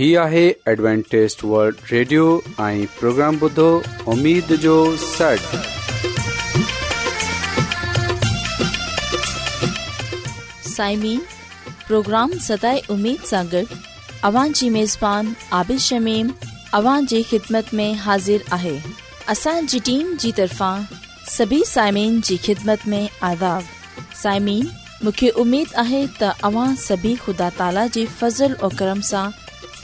هي آهي ادوانٽيست world radio ۽ programme بدو اميد جو سٽ سائمين پروگرام سداي اميد سان گڏ اوان جي ميزبان عادل شميم اوان جي خدمت ۾ حاضر آهي اسان جي ٽيم جي طرفان سڀي سائمين جي خدمت ۾ آداب سائمين مونکي اميد آهي ته اوان سڀي خدا تالا جي فضل ۽ کرم سان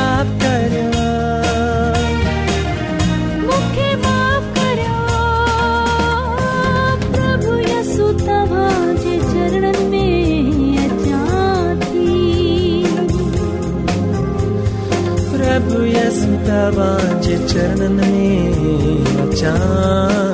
माफ करवा मुखे माफ प्रभु यसु चरणन में अचाती प्रभु यसु तवा में अचाती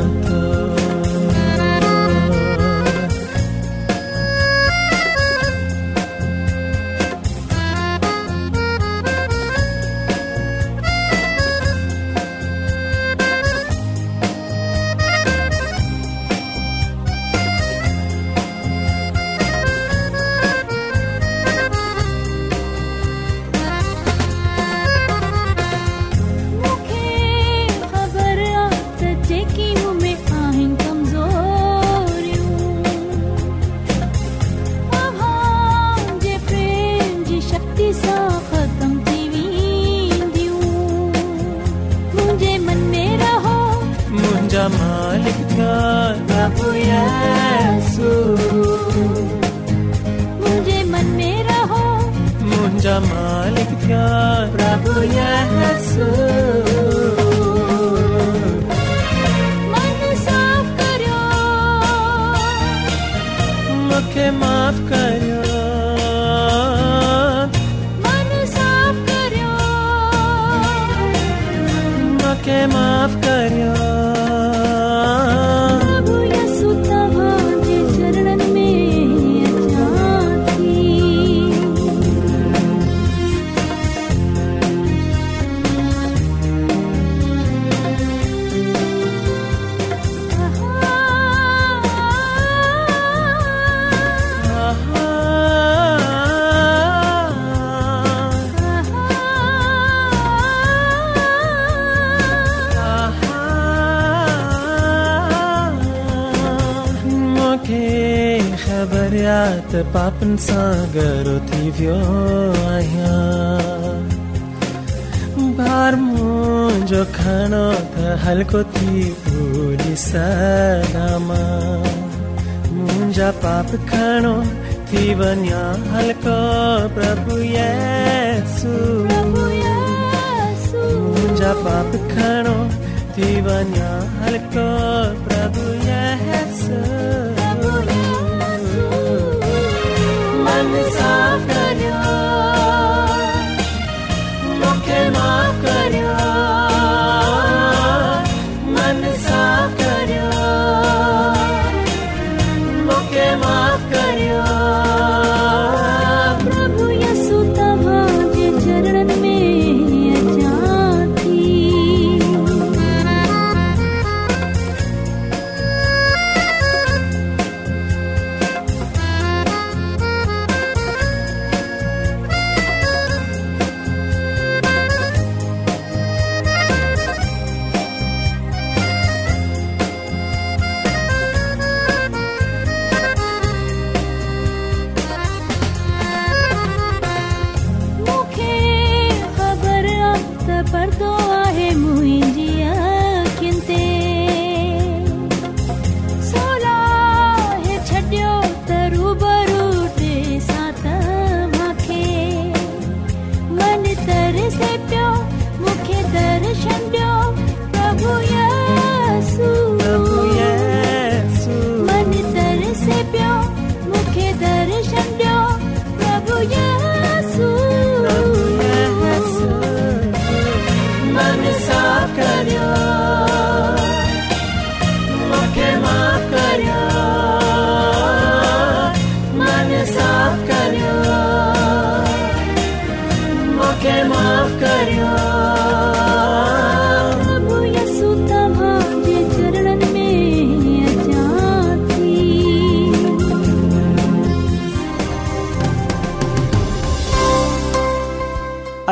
णो थी वञा हलको प्रभु यू मुंहिंजा पाप खणो थी वञा हलको प्रभु the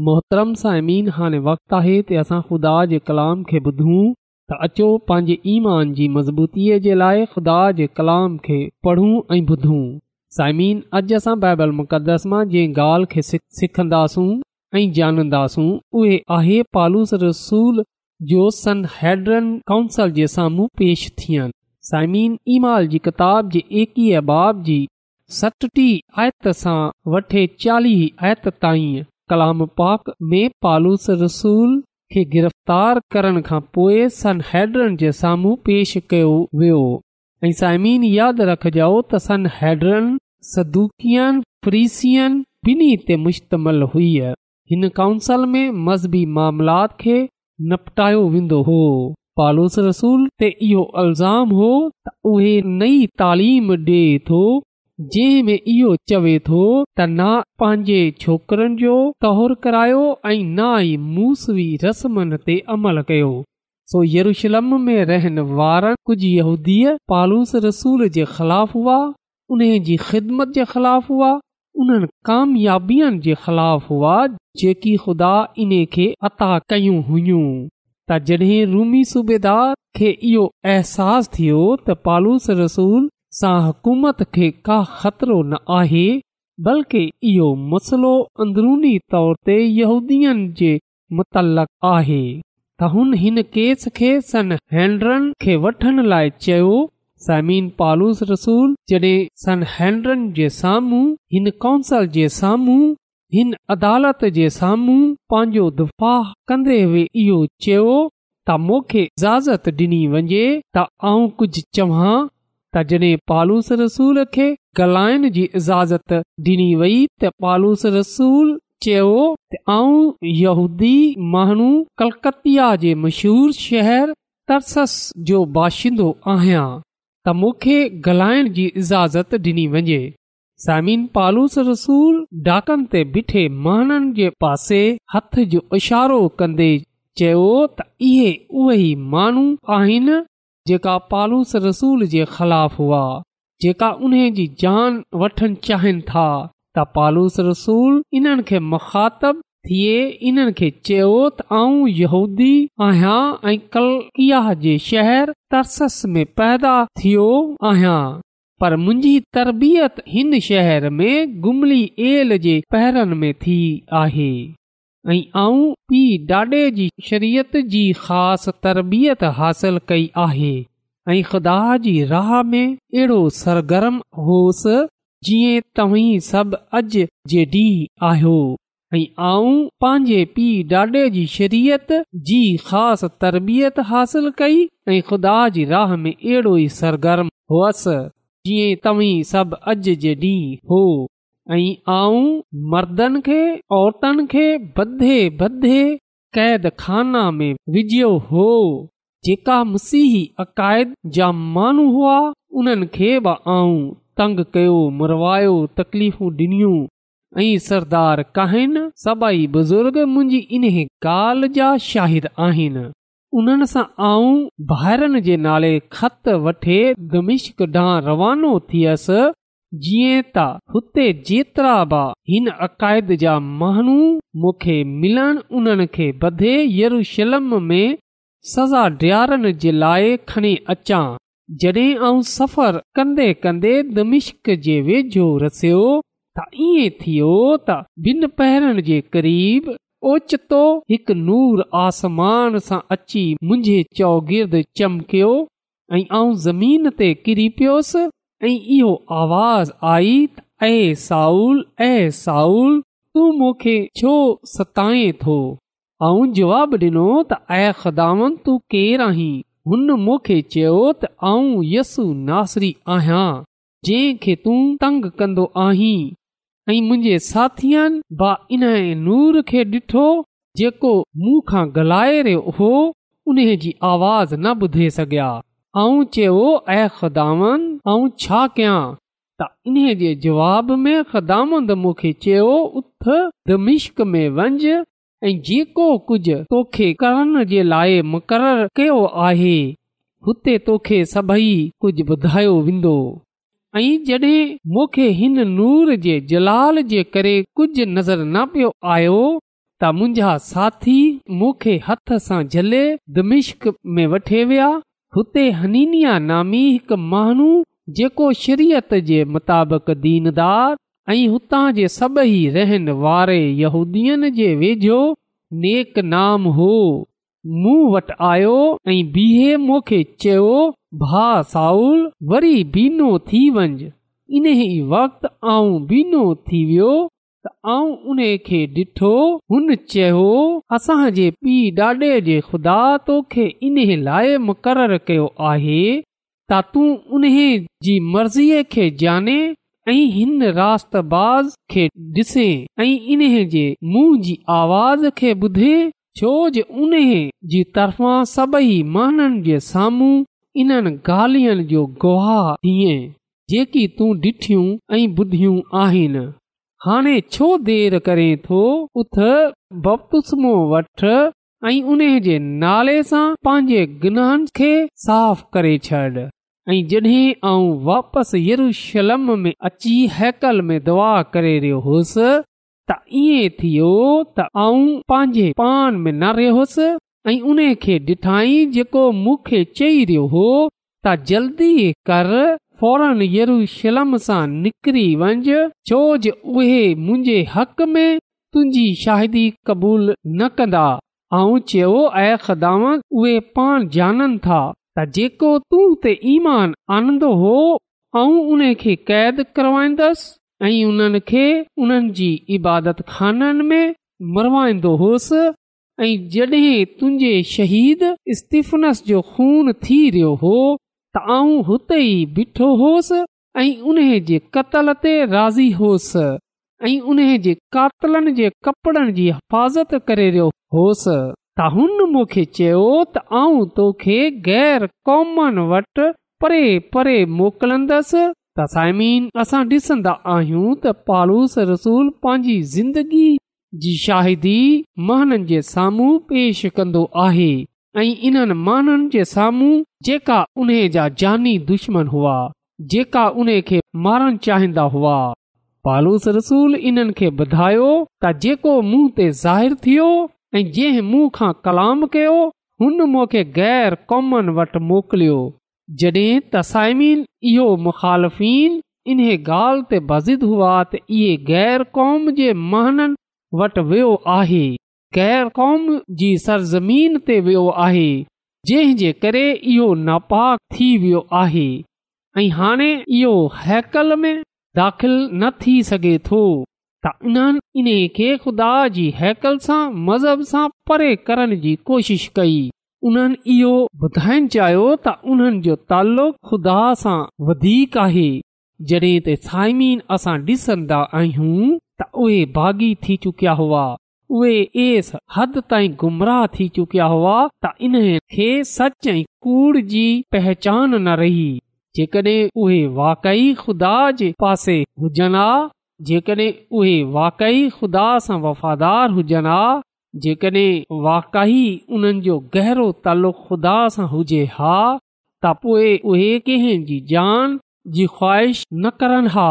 मोहतरम साइमिन हाणे वक़्तु आहे त असां ख़ुदा जे कलाम खे ॿुधूं त अचो पंहिंजे ईमान जी मज़बूतीअ जे लाइ खुदा जे कलाम खे पढ़ूं ऐं ॿुधूं साइमिन अॼु असां बाइबल मुक़दस मां जंहिं ॻाल्हि खे सिखंदासूं ऐं ॼाणंदासूं उहे आहे पालूस रसूल जो सन हैड्रन काउंसल जे साम्हूं पेश थियनि साइमिन ईमाल जी किताब जे एकीह बाब जी सटटीह आयत सां वठे चालीह आयत ताईं कलाम पाक में पालूस रसूल खे गिरफ़्तार करण खां पोइ सन हैड साम्हूं पेश कयो वियो ऐद रखजो त सन हैडरन सदूकियन फ्रीसियन ॿिन्ही ते मुश्तमल हुई हिन काउंसल में मज़हबी मामलात खे निपटायो वेंदो हो पालूस रसूल ते इहो अल्ज़ाम हो उहे नई तालीम ॾे थो जंहिं में इहो चवे थो त ना पंहिंजे छोकिरनि जो तौरु करायो ऐं ना ई मूसी ते अमल कयो सो यरुशलम में रहण वारा कुझु इहूदीअ पालूस रसूल जे ख़िलाफ़ हुआ उन जी ख़िदमत जे ख़िलाफ़ हुआ उन्हनि कामयाबीअ जे ख़िलाफ़ हुआ जेकी ख़ुदा इन खे अता कयूं हुयूं त जॾहिं रूमी सूबेदार खे इहो अहसासु थियो त पालूस रसूल सां हुकूमत खे का ख़तरो न आहे बल्कि इहो मसलो अंदरूनी तौर ते आहे त हुन केस खे सन हैनरन खे चयो समीन पालूस रसूल जॾहिं सन हैनरन जे साम्हूं हिन कौंसल जे साम्हूं हिन अदालत जे साम्हूं पंहिंजो दफ़ा कंदे हुए इहो चयो त मूंखे इजाज़त डि॒नी वञे त आउं कुझु चवां त जॾहिं पालूस रसूल खे ॻाल्हाइण जी इजाज़त ॾिनी वई त पालूस रसूल चयो आऊं महनू कलकतिया जे मशहूरु शहर जो बाशीन्दो आहियां त मूंखे ॻाल्हाइण जी इजाज़त ॾिनी वञे समीन पालूस रसूल डाकनि ते बीठे माणनि जे पासे हथ जो इशारो कंदे चयो त इहे उहे माण्हू आहिनि जेका पालूस रसूल जे ख़िलाफ़ हुआ जेका उन जान वठणु चाहिनि था त पालूस रसूल इन्हनि खे मखातिबु थिए इन्हनि खे चयो त आऊं यहूदी आहियां ऐं कलिया जे शहर तरसस में पैदा थियो आहियां पर मुंहिंजी तरबियत हिन शहर में गुमली एल जे पहिरनि में थी आहे ऐं आऊं पीउ ॾाॾे जी शरीयत जी ख़ासि तरबियत हासिल कई आहे ऐं ख़ुदा जी राह में अहिड़ो सरगर्म होसि जीअं तव्हीं सभु अॼु जे ॾींहुं आहियो ऐं आऊं पंहिंजे पीउ ॾाॾे जी शरीयत जी ख़ासि तरबियत हासिल कई ऐं ख़ुदा जी राह में अहिड़ो ई सरगर्म हुयसि जीअं तव्हीं सभु अॼु जे ॾींहुं हो ऐं आऊं मर्दनि खे औरतनि खे ॿधे ॿधे क़ैद खाना में विझियो हो जेका मसीही अक़ाइद जा माण्हू हुआ उन्हनि खे बि आऊं तंग कयो मरवायो तकलीफ़ूं ॾिनियूं ऐं सरदार कहन सभई बुज़ुर्ग मुंहिंजी इन्हे ॻाल्हि जा शाहिद आहिनि उन्हनि सां आऊं भाइरनि जे नाले ख़त वठे दमिश्क ॾांहुं रवानो थियसि जीअं त हुते जेतिरा बि हिन अक़ाइद जा माण्हू मूंखे मिलण उन्हनि खे ॿधे यरूशलम में सज़ा ॾियारण जे लाइ खणी अचां जॾहिं आऊं सफ़रु कंदे कंदे दमिश्क जे वेझो रसियो त ईअं थियो त ॿिनि जे क़रीब ओचितो हिकु नूर आसमान सां अची मुंहिंजे चौगिर्द चिमकियो ऐं ज़मीन ते किरी पियोसि ऐं इहो आवाज़ आई त साउल ऐ साउल तूं मूंखे छो सताए थो ऐं जवाबु ॾिनो त ऐ ख़दाम तूं केर आहीं हुन मूंखे चयो त आऊं यसु नासरी आहियां जंहिं खे तू तंग कंदो आहीं ऐं मुंहिंजे इन नूर खे ॾिठो जेको मूंखां ॻाल्हाए रहियो हो उन जी आवाज़ न ॿुधे आउं चयो ए ख़दामंद छा कयां त इन्हे जवाब में ख़दामंद मूंखे चयो उथ दमिश्क में वञि ऐं जेको कुझु तोखे करण जे लाइ मुक़ररु कयो आहे हुते तोखे सभई कुझु ॿुधायो वेंदो ऐं जॾहिं मूंखे हिन नूर जे जलाल जे करे कुझु नज़र न पियो आयो त मुंहिंजा साथी मूंखे हथ सां झले दमिश्क में वठे विया हुते हनीनिया नामी हिकु माण्हू जेको शरीयत जे मुताबिक़ दीनदार ऐं हुतां जे सभेई रहन वारे यहूदीअ जे वेझो नेक नाम हो मूं वटि आयो ऐं बीहे मूंखे चयो भा साउल वरी बीनो थी वञ इन ई वक़्तु आऊं बीनो थी वियो त आऊं उन खे ॾिठो हुन चयो असांजे पीउ ॾाॾे जे ख़ुदा तोखे इन लाइ मुक़ररु कयो आहे त तूं उन जी मर्ज़ीअ खे ॼाणे ऐं हिन राताज़ खे ॾिसे ऐं जे मुंहं जी आवाज़ खे ॿुधें छो जे उन जी तरफ़ां सभेई माननि जे साम्हूं इन्हनि जो गुहा ॾींहं जेकी तूं ॾिठियूं ऐं ॿुधियूं आहिनि हाणे छो देर करे थो उथ बापुस मां ऐं उन जे नाले सां पंहिंजे गनहन खे साफ़ करे छॾ ऐं जॾहिं आऊं वापसि यरुशलम में अची हैकल में दुआ करे रहियो हुअसि त ईअं थियो त आऊं पंहिंजे पान में न रहियोसि ऐं उन खे ॾिठाई जेको मूंखे चई रहियो हो जल्दी कर फौरन यरूशलम शम सां निकिरी چوج اوه उहे मुंहिंजे हक़ में तुंहिंजी शाहिदी क़बूल न कंदा ऐं चयो ऐं उहे पाण जाननि था त जेको तूं ते ईमान आनंदो हो ऐं उन खे क़ैद करवाईंदसि ऐं उन्हनि खे उन्हनि जी इबादत खाननि में मरवाईंदो होसि ऐं जॾहिं तुंहिंजे शहीद इस्तीफ़नस जो खून थी रहियो हो त आऊं हुते ई बीठो होसि ऐं उन जे कतल ते राज़ी होसि ऐं उन जे कातलनि जे कपिड़नि जी हिफ़ाज़त करे रहियो होसि त हुन मूंखे चयो त आऊं तोखे गैर क़ौमनि वटि परे परे मोकिलंदसि त साइमीन असां ॾिसंदा आहियूं त पालूस रसूल पंहिंजी ज़िंदगी जी शाहिदी महननि जे साम्हूं पेश कंदो आहे ऐं इन्हनि माननि जे साम्हूं जेका उन जा जानी दुश्मन हुआ जेका उन खे मारणु चाहींदा हुआ पालूस रसूल इन्हनि खे ॿुधायो त जेको मुंहुं ते ज़ाहिर थियो ऐं जंहिं मुंहुं खां कलाम कयो हुन मूंखे ग़ैर क़ौमुनि वटि मोकिलियो जॾहिं तसाइमीन इहो मुखालफ़ीन इन्हे ॻाल्हि ते बज़िद हुआ त इहे गैर क़ौम जे महननि वटि वियो आहे ग़रु कौम जी सरज़मीन ते वियो आहे जंहिं जे करे इहो नापाक थी वियो आहे ऐं हाणे इहो हैकल में दाख़िल न थी सघे थो त उन्हनि इन्हे खे खुदा जी हैकल सां मज़हब सां परे करण जी कोशिश कई उन्हनि इहो ॿुधाइण चाहियो त उन्हनि जो तालुक़ु ख़ुदा सां वधीक आहे जड॒हिं साइमीन असां डि॒संदा आहियूं त उहे बाग़ी थी चुकिया हुआ उहे हद ताईं गुमराह थी चुकिया हुआ त इन खे सच ऐं कूड़ जी पहचान न रही जेकॾहिं उहे वाकई ख़ुदा जे पासे हुजनि हा जेकॾहिं उहे वाक़ई ख़ुदा सां वफ़ादार हुजनि आ जेकॾहिं वाकई उन्हनि जो गहरो ख़ुदा सां हुजे हा त पोइ उहे कंहिंजी जान जी ख़्वाहिश न करनि हा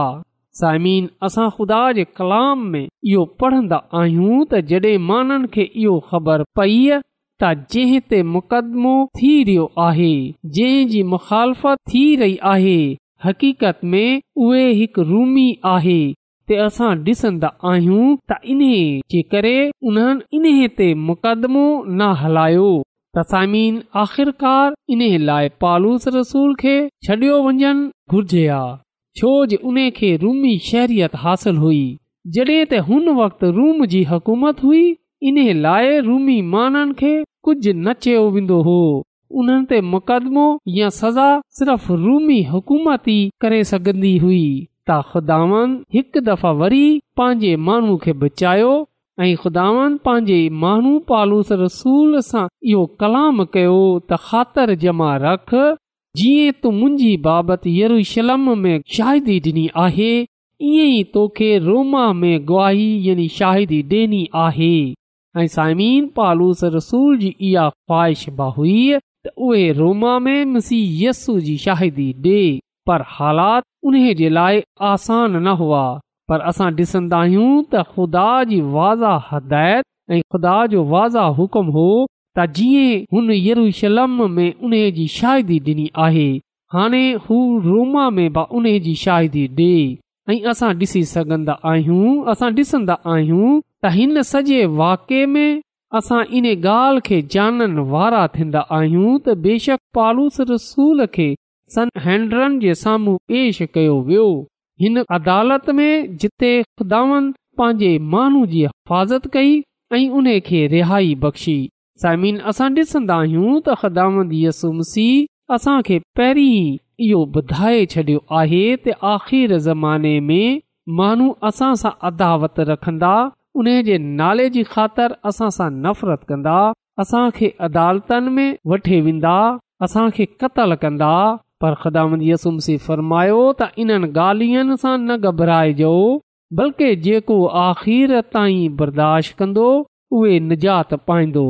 समिन असां ख़ुदा जे कलाम में इहो पढ़ंदा आहियूं तॾहिं खे इहो ख़बर पई त जंहिं ते मुक़दमो थी रहियो आहे जंहिं जी मुखालफ़त थी रही आहे हक़ीक़त में ते असां डि॒सन्दा आहियूं त इन जे करे ते मुक़दमो न हलायो त साइमीन आख़िरकार इन लाइ पालूस रसूल खे छडि॒यो वञनि घुर्जे आ छोज उन खे रूमी शहरियत हासिल हुई जॾहिं त हुन वक़्ति रूम जी हुकूमत हुई इन लाइ कुझु न चयो वेंदो हो उन्हनि ते मुक़दमो या सज़ा सिर्फ़ रूमी हुकूमत हुकूमती करे सघंदी हुई त ख़ुदावन हिकु दफ़ा वरी पंहिंजे माण्हू खे बचायो ऐं खुदावन पंहिंजे माण्हू पालूस रसूल सां इहो कलाम कयो त ख़ातिर जमा रख जीअं तू मुंहिंजी बाबति यरूशलम में शाहिदी ॾिनी आहे ईअं ई तोखे रोमा में गुवाही यानी शाहिदी ॾियणी आहे ऐं साइमीन जी इहा ख़्वाहिश बा हुई त उहे रोमा में मसीह यस्सू जी शाहिदी ॾे पर हालात उन जे लाइ आसान न हुआ पर असां ॾिसंदा आहियूं त ख़ुदा जी वाज़ा हदायत ऐं ख़ुदा जो वाज़ा हुकुम हो त जीअं हुन यरूशलम में उन जी शाइदी ॾिनी आहे हाणे हू रोमा में बि उन जी शाइदी ॾे ऐं असां ॾिसी सघंदा आहियूं असां ॾिसंदा आहियूं त हिन सॼे वाके में असां इन ॻाल्हि खे जाननि वारा थींदा आहियूं त बेशक पालूस रसूल खे सन हैंड्रन जे साम्हूं पेश कयो वियो हिन अदालत में जिते ख़ुदान पंहिंजे माण्हू जी हिफ़ाज़त कई ऐं उन खे रिहाई बख़्शी साइमिन असां ॾिसंदा आहियूं त ख़दामंदी यसूमसी असां खे पहिरीं इहो ॿुधाए छॾियो आहे त आखिर ज़माने में माण्हू असां सां अदावत रखंदा उन जे नाले जी ख़ातिर असां सां नफ़रत कंदा असां खे अदालतनि में वठे वेंदा असां खे क़तल कंदा पर ख़िदाम यसुमसी फ़रमायो त इन्हनि ॻाल्हियुनि सां न घबराइजो बल्कि जेको आखिर ताईं बर्दाश्त कंदो उहे निजात पाईंदो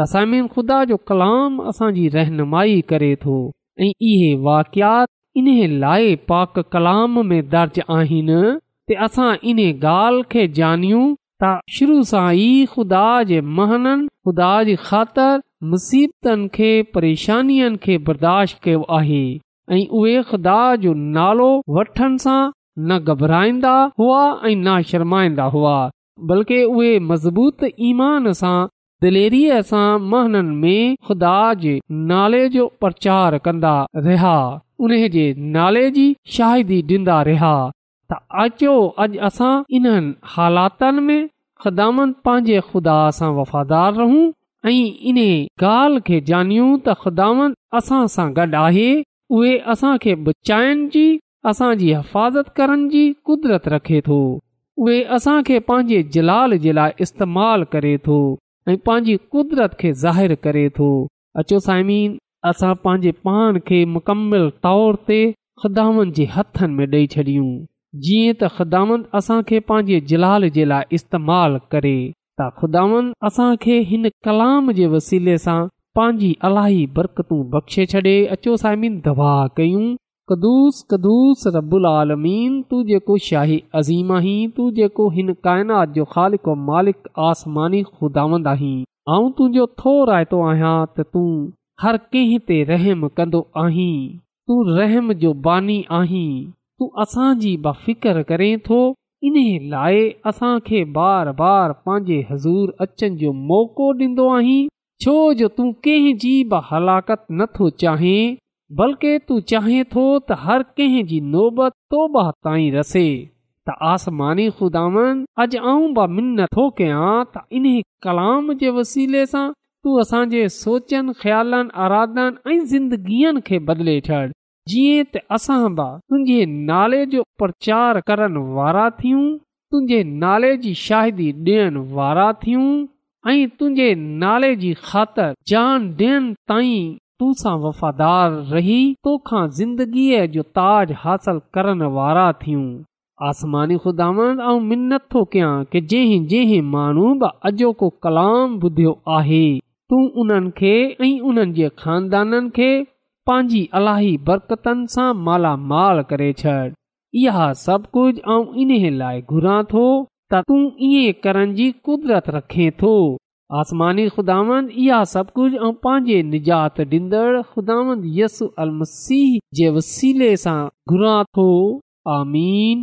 ख़ुदा जो कलाम असांजी रहनुमाई करे थो ऐं इहे वाकियात इन लाइ पाक कलाम में दर्ज आहिनि ॻाल्हि खे जनियूं त शुरू सां ई ख़ुदा जी ख़ातिर मुसीबतनि खे परेशानियुनि खे बर्दाश्त कयो आहे ऐं उहे ख़ुदा जो नालो वठण सां न घबराईंदा हुआ ऐं न शइंदा हुआ बल्कि उहे मज़बूत ईमान सां दिलेरी सां महननि में खुदा जे नाले जो प्रचार कंदा रहिया उन जे नाले जी शाहिदी ॾींदा रहिया त अचो अॼु असां इन्हनि हालातनि में ख़ुदान पंहिंजे खु़दा सां वफ़ादार रहूं ऐं इन ॻाल्हि खे ॼाणियूं त ख़ुदानि असां सां गॾु आहे उहे असां खे बचाइनि जी असांजी हिफ़ाज़त करण जी कुदरत रखे थो उहे असां खे पंहिंजे जलाल जे लाइ इस्तेमाल करे थो ऐं पंहिंजी कुदरत खे ज़ाहिरु करे थो अचो साइबिन असां पंहिंजे पाण खे मुकमल तौर ते ख़ुदान जे हथनि में ॾेई छॾियूं जीअं त ख़िदामंद असां खे पंहिंजे जलाल जे लाइ इस्तेमाल करे त ख़ुदान असां खे हिन कलाम जे वसीले सां पंहिंजी अलाई बरकतूं बख़्शे छॾे अचो साइबिन दवा कयूं कदुूस कदुस रबुल आलमीन तू जेको शाही अज़ीम आहीं तू जेको हिन काइनात जो ख़ालिक मालिक आसमानी खुदावंद आहीं तुंहिंजो थो रायतो आहियां त तूं हर कंहिं ते रहम कंदो आहीं तू रहम जो बानी आहीं तू असांजी बफ़िकर करें थो इन लाइ असांखे बार बार पंहिंजे हज़ूर अचनि जो मौक़ो ॾींदो आहीं छो जो तूं कंहिं जी बि हलाकत नथो चाहीं बल्कि तू चाहें थो त हर कंहिं जी नोबत तौब रसे त आसमानी ख़ुदा नथो कयां त इन कलाम जे वसीले सां तूं असांजे सोचनि ख़्यालनि अराधन ऐं ज़िंदगीअ खे बदिले छॾ जीअं त असां बि तुंहिंजे नाले जो प्रचार करण वारा थियूं तुंहिंजे नाले जी शाहिदी ॾियण वारा थियूं ऐं तुंहिंजे नाले जी ख़ातिर जान ॾियण ताईं तू सां वफ़ादार रही तोखा ज़िंदगीअ जो ताज हासिल करण वारा थियूं आसमानी ख़ुदा मिनत थो कयां की जंहिं जंहिं माण्हू अॼोको कलाम ॿुधियो आहे तूं उन्हनि खे ऐं उन्हनि जे खानदाननि खे पंहिंजी अलाही बरकतनि सां मालामाल करे छॾ इहा सभु कुझु इन्हे लाइ घुरां थो त तूं करण जी कुदरत रखे थो आसमानी ख़ुदांद इहा सभु कुझु ऐं पंहिंजे निजात ॾींदड़ ख़ुदांदसु अलमसीह जे वसीले सां घुरा थो आमीन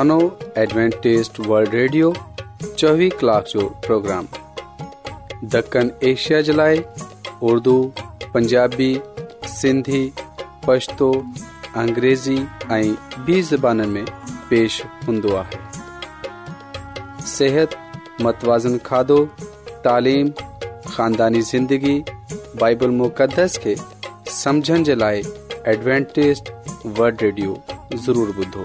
انو ایڈونٹسٹ ورلڈ ریڈیو 24 گھنٹے جو پروگرام دکن ایشیا جلائے اردو پنجابی سندھی پشتو انګریزی ایں به زبانن میں پیش ہندوا صحت متوازن کھادو تعلیم خاندانی زندگی بائبل مقدس کے سمجھن جلائے ایڈونٹسٹ ورلڈ ریڈیو ضرور بدو